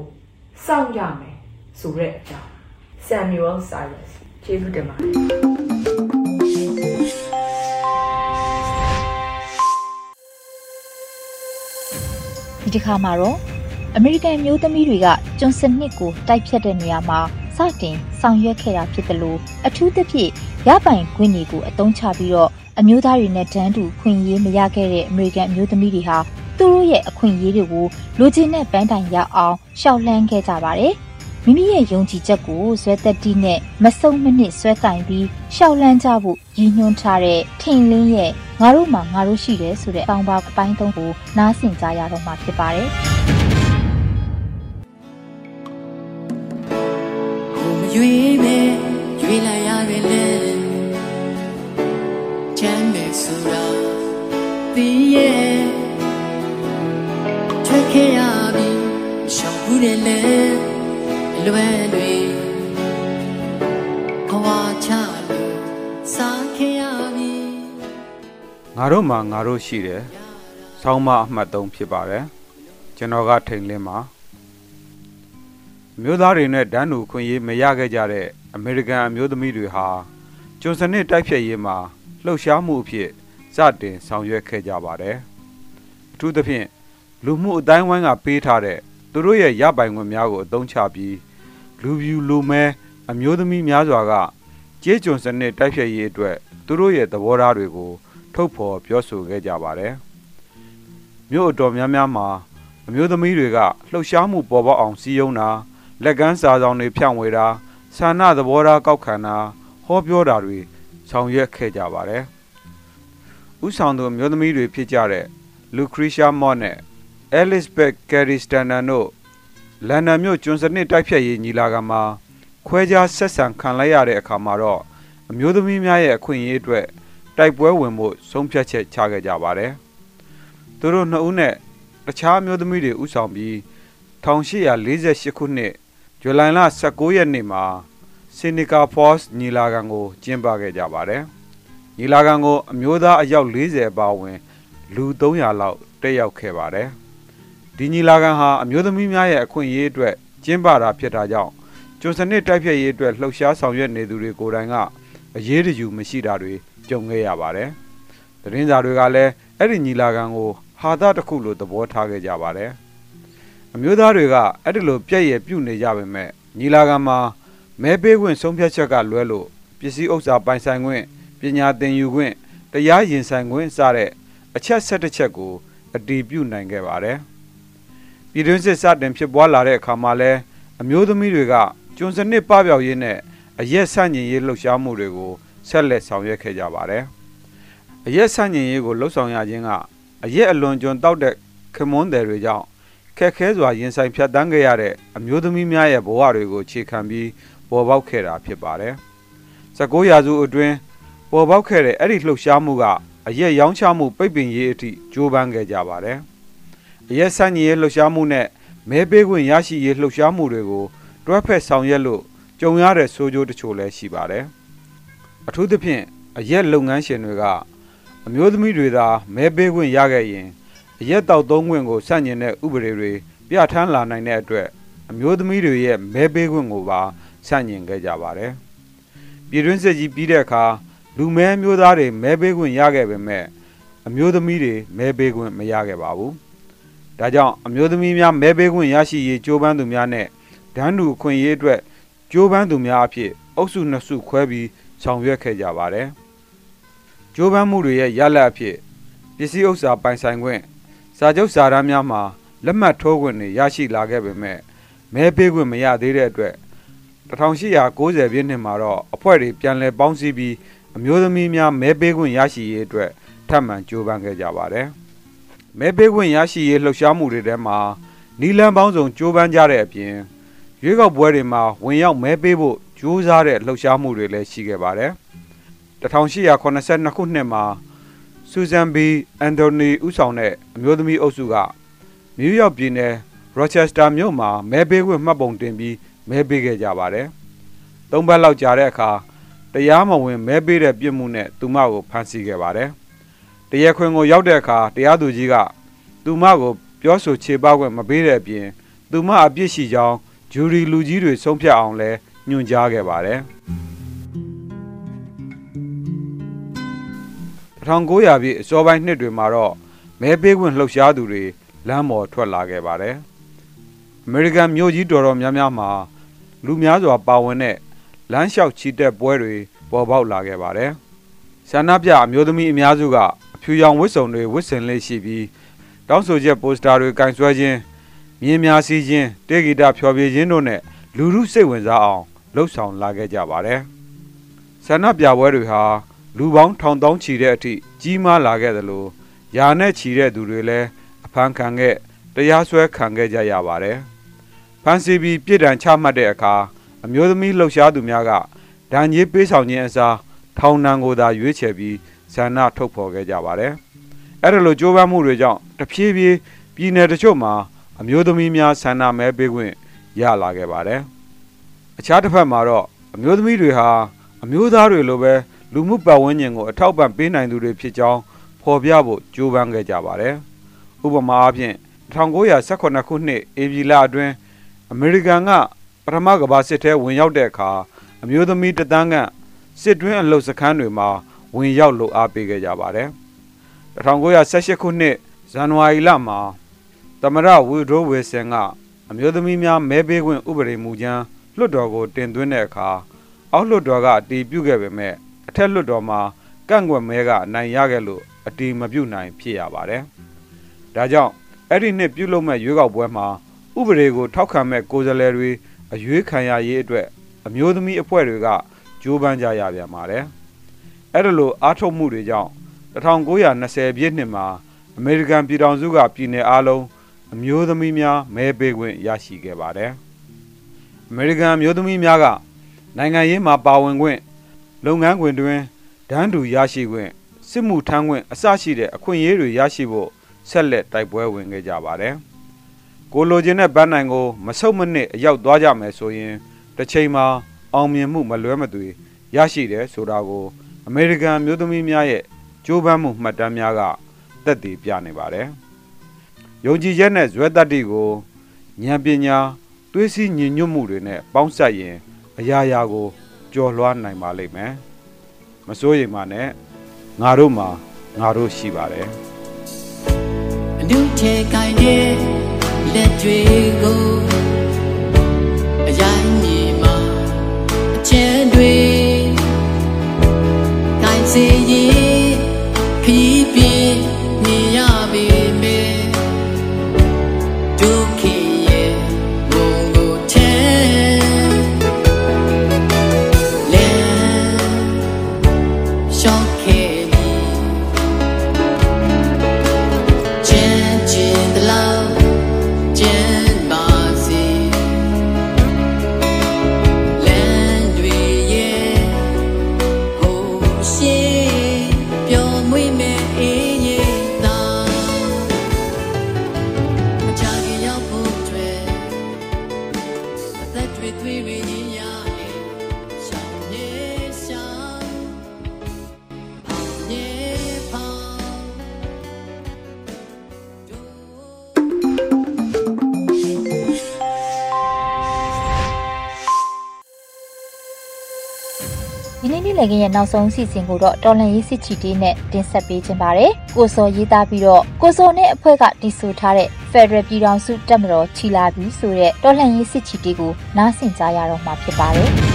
စောင့်ရမယ်ဆိုတဲ့အကြောင်း Samuel Silas ကျေးဇူးတင်ပါတယ်ဒီတစ်ခါမှာတော့အမေရိကန်မျိုးသမီးတွေကကျွန်းစနစ်ကိုတိုက်ဖြတ်တဲ့နေရာမှာစတင်ဆောင်ရွက်ခဲ့တာဖြစ်တယ်လို့အထူးသဖြင့်ရပိုင်ခွင့်တွေကိုအသုံးချပြီးတော့အမျိုးသားတွေနဲ့တန်းတူခွင့်ရေးမရခဲ့တဲ့အမေရိကန်အမျိုးသမီးတွေဟာ သူတို့ရဲ့အခွင့်အရေးတွေကိုလူချင်းနဲ့ပန်းတိုင်ရောက်အောင်ရှောက်လှမ်းခဲ့ကြပါတယ်။မိမိရဲ့ယုံကြည်ချက်ကိုဇွဲသက်တီးနဲ့မစုံမနစ်ဆွဲကင်ပြီးရှောက်လှမ်းကြဖို့ရည်ညွှန်းထားတဲ့ထိန်လင်းရဲ့ငါတို့မှာငါတို့ရှိတယ်ဆိုတဲ့အပေါင်းပါအပိုင်းသုံးကိုနားဆင်ကြရတော့မှာဖြစ်ပါတယ်။ရွေးမယ်ရွေးလို တို့မှာငါတို့ရှိတယ်။ဆောင်းမအမှတ်3ဖြစ်ပါတယ်။ကျွန်တော်ကထိန်လင်းပါမြို့သားတွေနဲ့ဒန်းတူခွင့်ရေးမရခဲ့ကြတဲ့အမေရိကန်အမျိုးသမီးတွေဟာကျွန်းစနစ်တိုက်ဖြတ်ရေးမှာလှုပ်ရှားမှုအဖြစ်စတင်ဆောင်ရွက်ခဲ့ကြပါတယ်။အထူးသဖြင့်လူမှုအတိုင်းဝိုင်းကပေးထားတဲ့သူတို့ရဲ့ရပိုင်ခွင့်များကိုအသုံးချပြီးလူပြူလူမဲအမျိုးသမီးများစွာကကြေးကျွန်စနစ်တိုက်ဖြတ်ရေးအတွက်သူတို့ရဲ့သဘောထားတွေကို ထုတ်ဖော်ပြောဆိုခဲ့ကြပါတယ်။မြို့အတော်များများမှာအမျိုးသမီးတွေကလှုပ်ရှားမှုပေါ်ပေါက်အောင်စီးရုံးတာလက်ကမ်းစာဆောင်တွေဖြန့်ဝေတာဆန္ဒသဘောထားကောက်ခံတာဟောပြောတာတွေဆောင်ရွက်ခဲ့ကြပါတယ်။ဥဆောင်သူအမျိုးသမီးတွေဖြစ်ကြတဲ့လူခရီရှာမော့နဲ့ Elizabeth Carey Stanton တို့လန်ဒန်မြို့ကျွန်းစနစ်တိုက်ဖြတ်ရေးညီလာခံမှာခွဲခြားဆက်ဆံခံလိုက်ရတဲ့အခါမှာတော့အမျိုးသမီးများရဲ့အခွင့်အရေးအတွက် တိုက်ပွဲဝင်ဖို့ဆုံးဖြတ်ချက်ချခဲ့ကြပါတယ်။သူတို့နှစ်ဦးနဲ့တခြားမျိုးသမီးတွေဥဆောင်ပြီး1848ခုနှစ်ဇဇူလိုင်လ19ရက်နေ့မှာစင်နီကာဖော့စ်ညီလာခံကိုကျင်းပခဲ့ကြပါတယ်။ညီလာခံကိုအမျိုးသားအယောက်40အပါအဝင် လူ300လောက်တက်ရောက်ခဲ့ပါတယ်။ဒီညီလာခံဟာအမျိုးသမီးများရဲ့အခွင့်အရေးအတွက်ကျင်းပတာဖြစ်တာကြောင့်ကျွန်းစနစ်တိုက်ဖြတ်ရေးအတွက်လှုပ်ရှားဆောင်ရွက်နေသူတွေကိုယ်တိုင်ကအရေးတယူမရှိတာတွေ ကြုံခဲ့ရပါတယ်။သတင်းစာတွေကလည်းအဲ့ဒီညီလာခံကိုဟာသတစ်ခုလိုသဘောထားခဲ့ကြပါတယ်။အမျိုးသားတွေကအဲ့ဒီလိုပြည့်ရပြုတ်နေကြပေမဲ့ညီလာခံမှာမဲပေးခွင့်ဆုံးဖြတ်ချက်ကလွဲလို့ပစ္စည်းဥစ္စာပိုင်ဆိုင်ခွင့်ပညာသင်ယူခွင့်တရားရင်ဆိုင်ခွင့်စတဲ့အချက်၁၁ချက်ကိုအတည်ပြုနိုင်ခဲ့ပါတယ်။ပြည်တွင်းစစ်စတင်ဖြစ်ပွားလာတဲ့အခါမှာလဲအမျိုးသမီးတွေကကျွန်းစနစ်ပပျောက်ရေးနဲ့အရက်ဆန့်ကျင်ရေးလှုပ်ရှားမှုတွေကို ဆက်လက်ဆောင်ရွက်ခဲ့ကြပါတယ်။အရက်ဆန့်ကျင်ရေးကိုလှုပ်ဆောင်ရခြင်းကအရက်အလွန်ကျွံတောက်တဲ့ခမွန်းတယ်တွေကြောင့်ခက်ခဲစွာရင်ဆိုင်ဖြတ်တန်းခဲ့ရတဲ့အမျိုးသမီးများရဲ့ဘဝတွေကိုခြေခံပြီးပေါ်ပေါက်ခဲ့တာဖြစ်ပါတယ်။19ရာစုအတွင်းပေါ်ပေါက်ခဲ့တဲ့အဲ့ဒီလှုပ်ရှားမှုကအရက်ရောင်းချမှုပိတ်ပင်ရေးအထိကြိုးပမ်းခဲ့ကြပါတယ်။အရက်ဆန့်ကျင်ရေးလှုပ်ရှားမှုနဲ့မဲပေးခွင့်ရရှိရေးလှုပ်ရှားမှုတွေကိုတွဲဖက်ဆောင်ရွက်လို့ကြုံရတဲ့ဆိုးကျိုးတချို့လည်းရှိပါတယ်။ အထူးသဖြင့်အရက်လုပ်ငန်းရှင်တွေကအမျိုးသမီးတွေသာမဲပေးခွင့်ရခဲ့ရင်အရက်တောက်သုံးခွင့်ကိုဆန့်ကျင်တဲ့ဥပဒေတွေပြဋ္ဌာန်းလာနိုင်တဲ့အတွက်အမျိုးသမီးတွေရဲ့မဲပေးခွင့်ကိုပါဆန့်ကျင်ခဲ့ကြပါတယ်။ပြည်တွင်းစစ်ကြီးပြီးတဲ့အခါလူမဲမျိုးသားတွေမဲပေးခွင့်ရခဲ့ပေမဲ့အမျိုးသမီးတွေမဲပေးခွင့်မရခဲ့ပါဘူး။ဒါကြောင့်အမျိုးသမီးများမဲပေးခွင့်ရရှိရေးကြိုးပမ်းသူများနဲ့ဒန်းတူအခွင့်အရေးအတွက်ကြိုးပမ်းသူများအဖြစ်အုပ်စုနှစ်စုခွဲပြီး ဆောင်ရွက်ခဲ့ကြပါတယ်။ကြိုးပမ်းမှုတွေရဲ့ရလဒ်အဖြစ်ပစ္စည်းဥစ္စာပိုင်ဆိုင်ခွင့်စာချုပ်စာတမ်းများမှာလက်မှတ်ထိုးခွင့်တွေရရှိလာခဲ့ပေမဲ့မဲပေးခွင့်မရသေးတဲ့အတွက်1890ပြည့်နှစ်မှာတော့အဖွဲ့တွေပြန်လည်ပေါင်းစည်းပြီးအမျိုးသမီးများမဲပေးခွင့်ရရှိရေးအတွက်ထပ်မံကြိုးပမ်းခဲ့ကြပါတယ်။မဲပေးခွင့်ရရှိရေးလှုပ်ရှားမှုတွေထဲမှာနီလန်ပေါင်းစုံကြိုးပမ်းကြတဲ့အပြင်ရွေးကောက်ပွဲတွေမှာဝင်ရောက်မဲပေးဖို့ ကြိုးစားတဲ့လှုပ်ရှားမှုတွေလည်းရှိခဲ့ပါတယ်။1882ခုနှစ်မှာဆူဇန်ဘီအန်တိုနီဦးဆောင်တဲ့အမျိုးသမီးအုပ်စုကနယူးယောက်ပြည်နယ်ရော့ချက်စတာမြို့မှာမဲပေးခွင့်မှတ်ပုံတင်ပြီးမဲပေးခဲ့ကြပါတယ်။သုံးပတ်လောက်ကြာတဲ့အခါတရားမဝင်မဲပေးတဲ့ပြစ်မှုနဲ့သူမကိုဖမ်းဆီးခဲ့ပါတယ်။တရားခွင်ကိုရောက်တဲ့အခါတရားသူကြီးကသူမကိုပြောဆိုခြေပခွင့်မပေးတဲ့အပြင်သူမအပြစ်ရှိကြောင်းဂျူရီလူကြီးတွေဆုံးဖြတ်အောင်လဲ ညွှန်ကြားခဲ့ပါတယ်။1900ပြည့်အစောပိုင်းနှစ်တွေမှာတော့မဲပေးခွင့်လှုပ်ရှားသူတွေလမ်းပေါ်ထွက်လာခဲ့ပါတယ်။အမေရိကန်မြို့ကြီးတော်တော်များများမှာလူများစွာပါဝင်တဲ့လမ်းလျှောက်ချီတက်ပွဲတွေပေါ်ပေါက်လာခဲ့ပါတယ်။ဆန္ဒပြအမျိုးသမီးအများစုကအဖြူရောင်ဝတ်စုံတွေဝတ်ဆင်လေးရှိပြီးတောင်းဆိုချက်ပိုစတာတွေကင်ဆွဲခြင်းမြင်းများစီးခြင်းတေဂီတာဖျော်ဖြေခြင်းတို့နဲ့လူမှုစိတ်ဝင်စားအောင် လှုပ်ဆောင်လာခဲ့ကြပါတယ်။ဆန္ဒပြပွဲတွေဟာလူပေါင်းထောင်တောင်းချီတဲ့အထိကြီးမားလာခဲ့သလိုယာနဲ့ချီတဲ့သူတွေလည်းအဖမ်းခံခဲ့တရားစွဲခံခဲ့ကြရပါတယ်။ဖမ်းဆီးပြီးပြည်ဒဏ်ချမှတ်တဲ့အခါအမျိုးသမီးလှုပ်ရှားသူများကဒဏ်ကြီးပေးဆောင်ခြင်းအစားထောင်ဒဏ်ကိုသာရွေးချယ်ပြီးဆန္ဒထုတ်ဖော်ခဲ့ကြပါတယ်။အဲ့ဒါလိုကြိုးပမ်းမှုတွေကြောင့်တဖြည်းဖြည်းပြည်내တချို့မှာအမျိုးသမီးများဆန္ဒမဲပေးခွင့်ရလာခဲ့ပါတယ်။ အခြားတစ်ဖက်မှာတော့အမျိုးသမီးတွေဟာအမျိုးသားတွေလိုပဲလူမှုပတ်ဝန်းကျင်ကိုအထောက်ပံ့ပေးနိုင်သူတွေဖြစ်ကြောင်းဖော်ပြဖို့ကြိုးပမ်းခဲ့ကြပါတယ်။ဥပမာအားဖြင့်1918ခုနှစ်ဧပြီလအတွင်းအမေရိကန်ကပထမကမ္ဘာစစ်ထဲဝင်ရောက်တဲ့အခါအမျိုးသမီးတသန်းကစစ်တွင်းအလုစခန်းတွေမှာဝင်ရောက်လို့အားပေးခဲ့ကြပါတယ်။1918ခုနှစ်ဇန်နဝါရီလမှာသမရဝီဒိုဝေဆန်ကအမျိုးသမီးများမဲပေးခွင့်ဥပဒေမူကြမ်း လွှတ်တော်ကိုတင်သွင်းတဲ့အခါအောက်လွှတ်တော်ကအတည်ပြုခဲ့ပေမဲ့အထက်လွှတ်တော်မှာကန့်ကွက်မဲကအနိုင်ရခဲ့လို့အတည်မပြုနိုင်ဖြစ်ရပါတယ်။ဒါကြောင့်အဲ့ဒီနှစ်ပြုလုပ်မဲ့ရွေးကောက်ပွဲမှာဥပဒေကိုထောက်ခံမဲ့ကိုယ်စားလှယ်တွေအရွေးခံရရေးအတွက်အမျိုးသမီးအဖွဲ့တွေကကြိုးပမ်းကြရပြန်ပါတယ်။အဲ့ဒါလိုအားထုတ်မှုတွေကြောင့်1920ပြည့်နှစ်မှာအမေရိကန်ပြည်ထောင်စုကပြည်내အားလုံးအမျိုးသမီးများမဲပေးခွင့်ရရှိခဲ့ပါတယ်။အ မေရိကန်အမျိုးသမီးများကနိုင်ငံရေးမှာပါဝင်ခွင့်လုပ်ငန်းခွင်တွင်ဒန်းတူရရှိခွင့်စစ်မှုထမ်းခွင့်အစရှိတဲ့အခွင့်အရေးတွေရရှိဖို့ဆက်လက်တိုက်ပွဲဝင်ခဲ့ကြပါတယ်။ကိုလိုချင်တဲ့ဘန်းနိုင်ကိုမဆုတ်မနစ်အရောက်သွားကြမယ်ဆိုရင်တစ်ချိန်မှာအောင်မြင်မှုမလွဲမသွေရရှိတယ်ဆိုတာကို အမေရိကန်မျိုးသမီးများရဲ့ကြိုးပမ်းမှုမှတ်တမ်းများကသက်သေပြနေပါတယ်။ယုံကြည်ချက်နဲ့ဇွဲတတ္တိကိုဉာဏ်ပညာ သွေးစည်းညီညွတ်မှုတွေနဲ့ပေါင်းစပ်ရင်အရာရာကိုကျော်လွှားနိုင်ပါလိမ့်မယ်။မစိုးရိမ်ပါနဲ့ငါတို့မှာငါတို့ရှိပါတယ်အနုထဲကိုင်းတဲ့လက်တွေကိုအရိုင်းမြေမှာအချဲတွေကိုင်းစေရင် ဒီနေ့နေ့လည်ခင်းရဲ့နောက်ဆုံးအစီအစဉ်ကိုတော့တော်လန်ရေးစစ်ချီတေးနဲ့တင်ဆက်ပေးခြင်းပါတယ်။ကိုစော်ရေးသားပြီးတော့ကိုစော်နဲ့အဖွဲ့ကတီဆိုထားတဲ့ Federal ပြည်ထောင်စုတပ်မတော်ချီလာပြီဆိုတဲ့တော်လန်ရေးစစ်ချီတေးကိုနားဆင်ကြရတော့မှာဖြစ်ပါတယ်။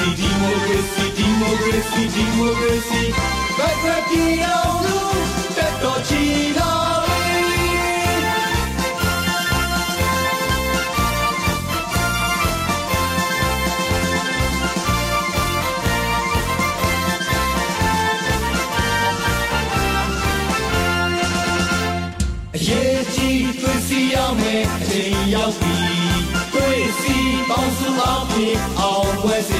democracy, democracy, democracy, democracy. Petrokino lub Petrokino Poesie ပေါင်းစုအောင်ပြီးအောင်ပွဲစီ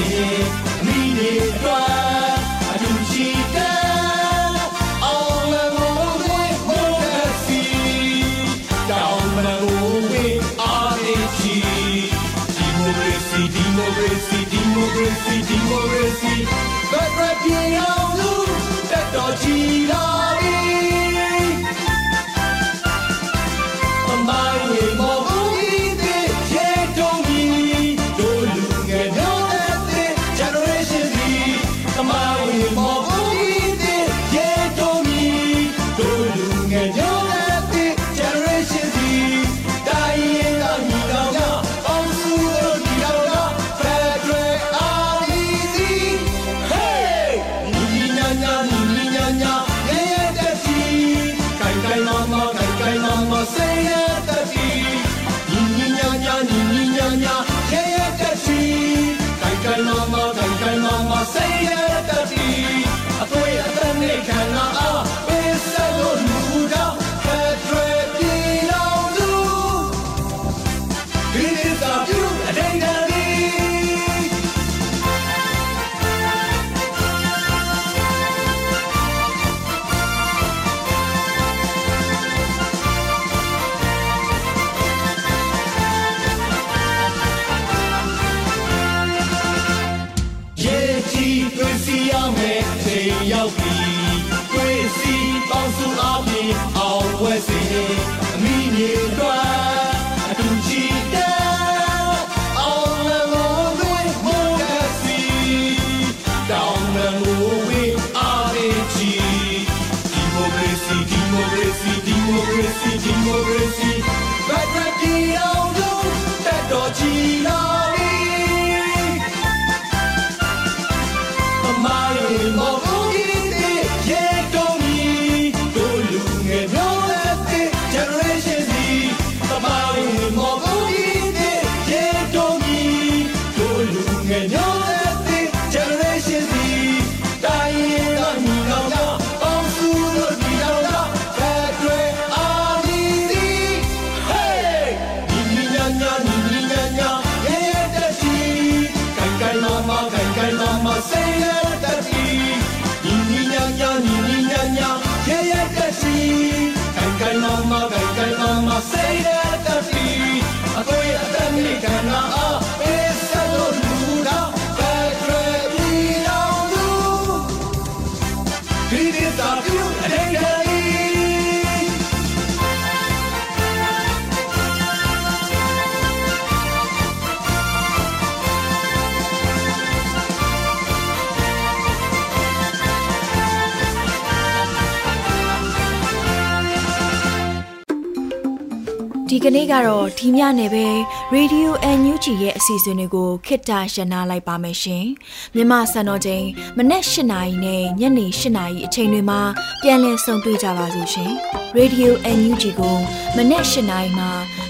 ကနေ့ကတော့ဒီညနေပဲ Radio NUG ရဲ့အစီအစဉ်တွေကိုခေတ္တရနာလိုက်ပါမယ်ရှင်။မြန်မာစံတော်ချိန်မနက်၈နာရီနဲ့ညနေ၈နာရီအချိန်တွေမှာပြန်လည်ဆုံတွေ့ကြပါစို့ရှင်။ Radio NUG ကိုမနက်၈နာရီမှာ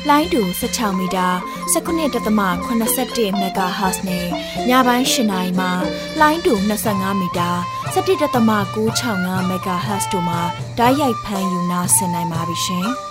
လိုင်းတူ16မီတာ19.87 MHz နဲ့ညပိုင်း၈နာရီမှာလိုင်းတူ25မီတာ17.665 MHz တို့မှာဓာတ်ရိုက်ဖမ်းယူနာဆင်နိုင်ပါပြီရှင်။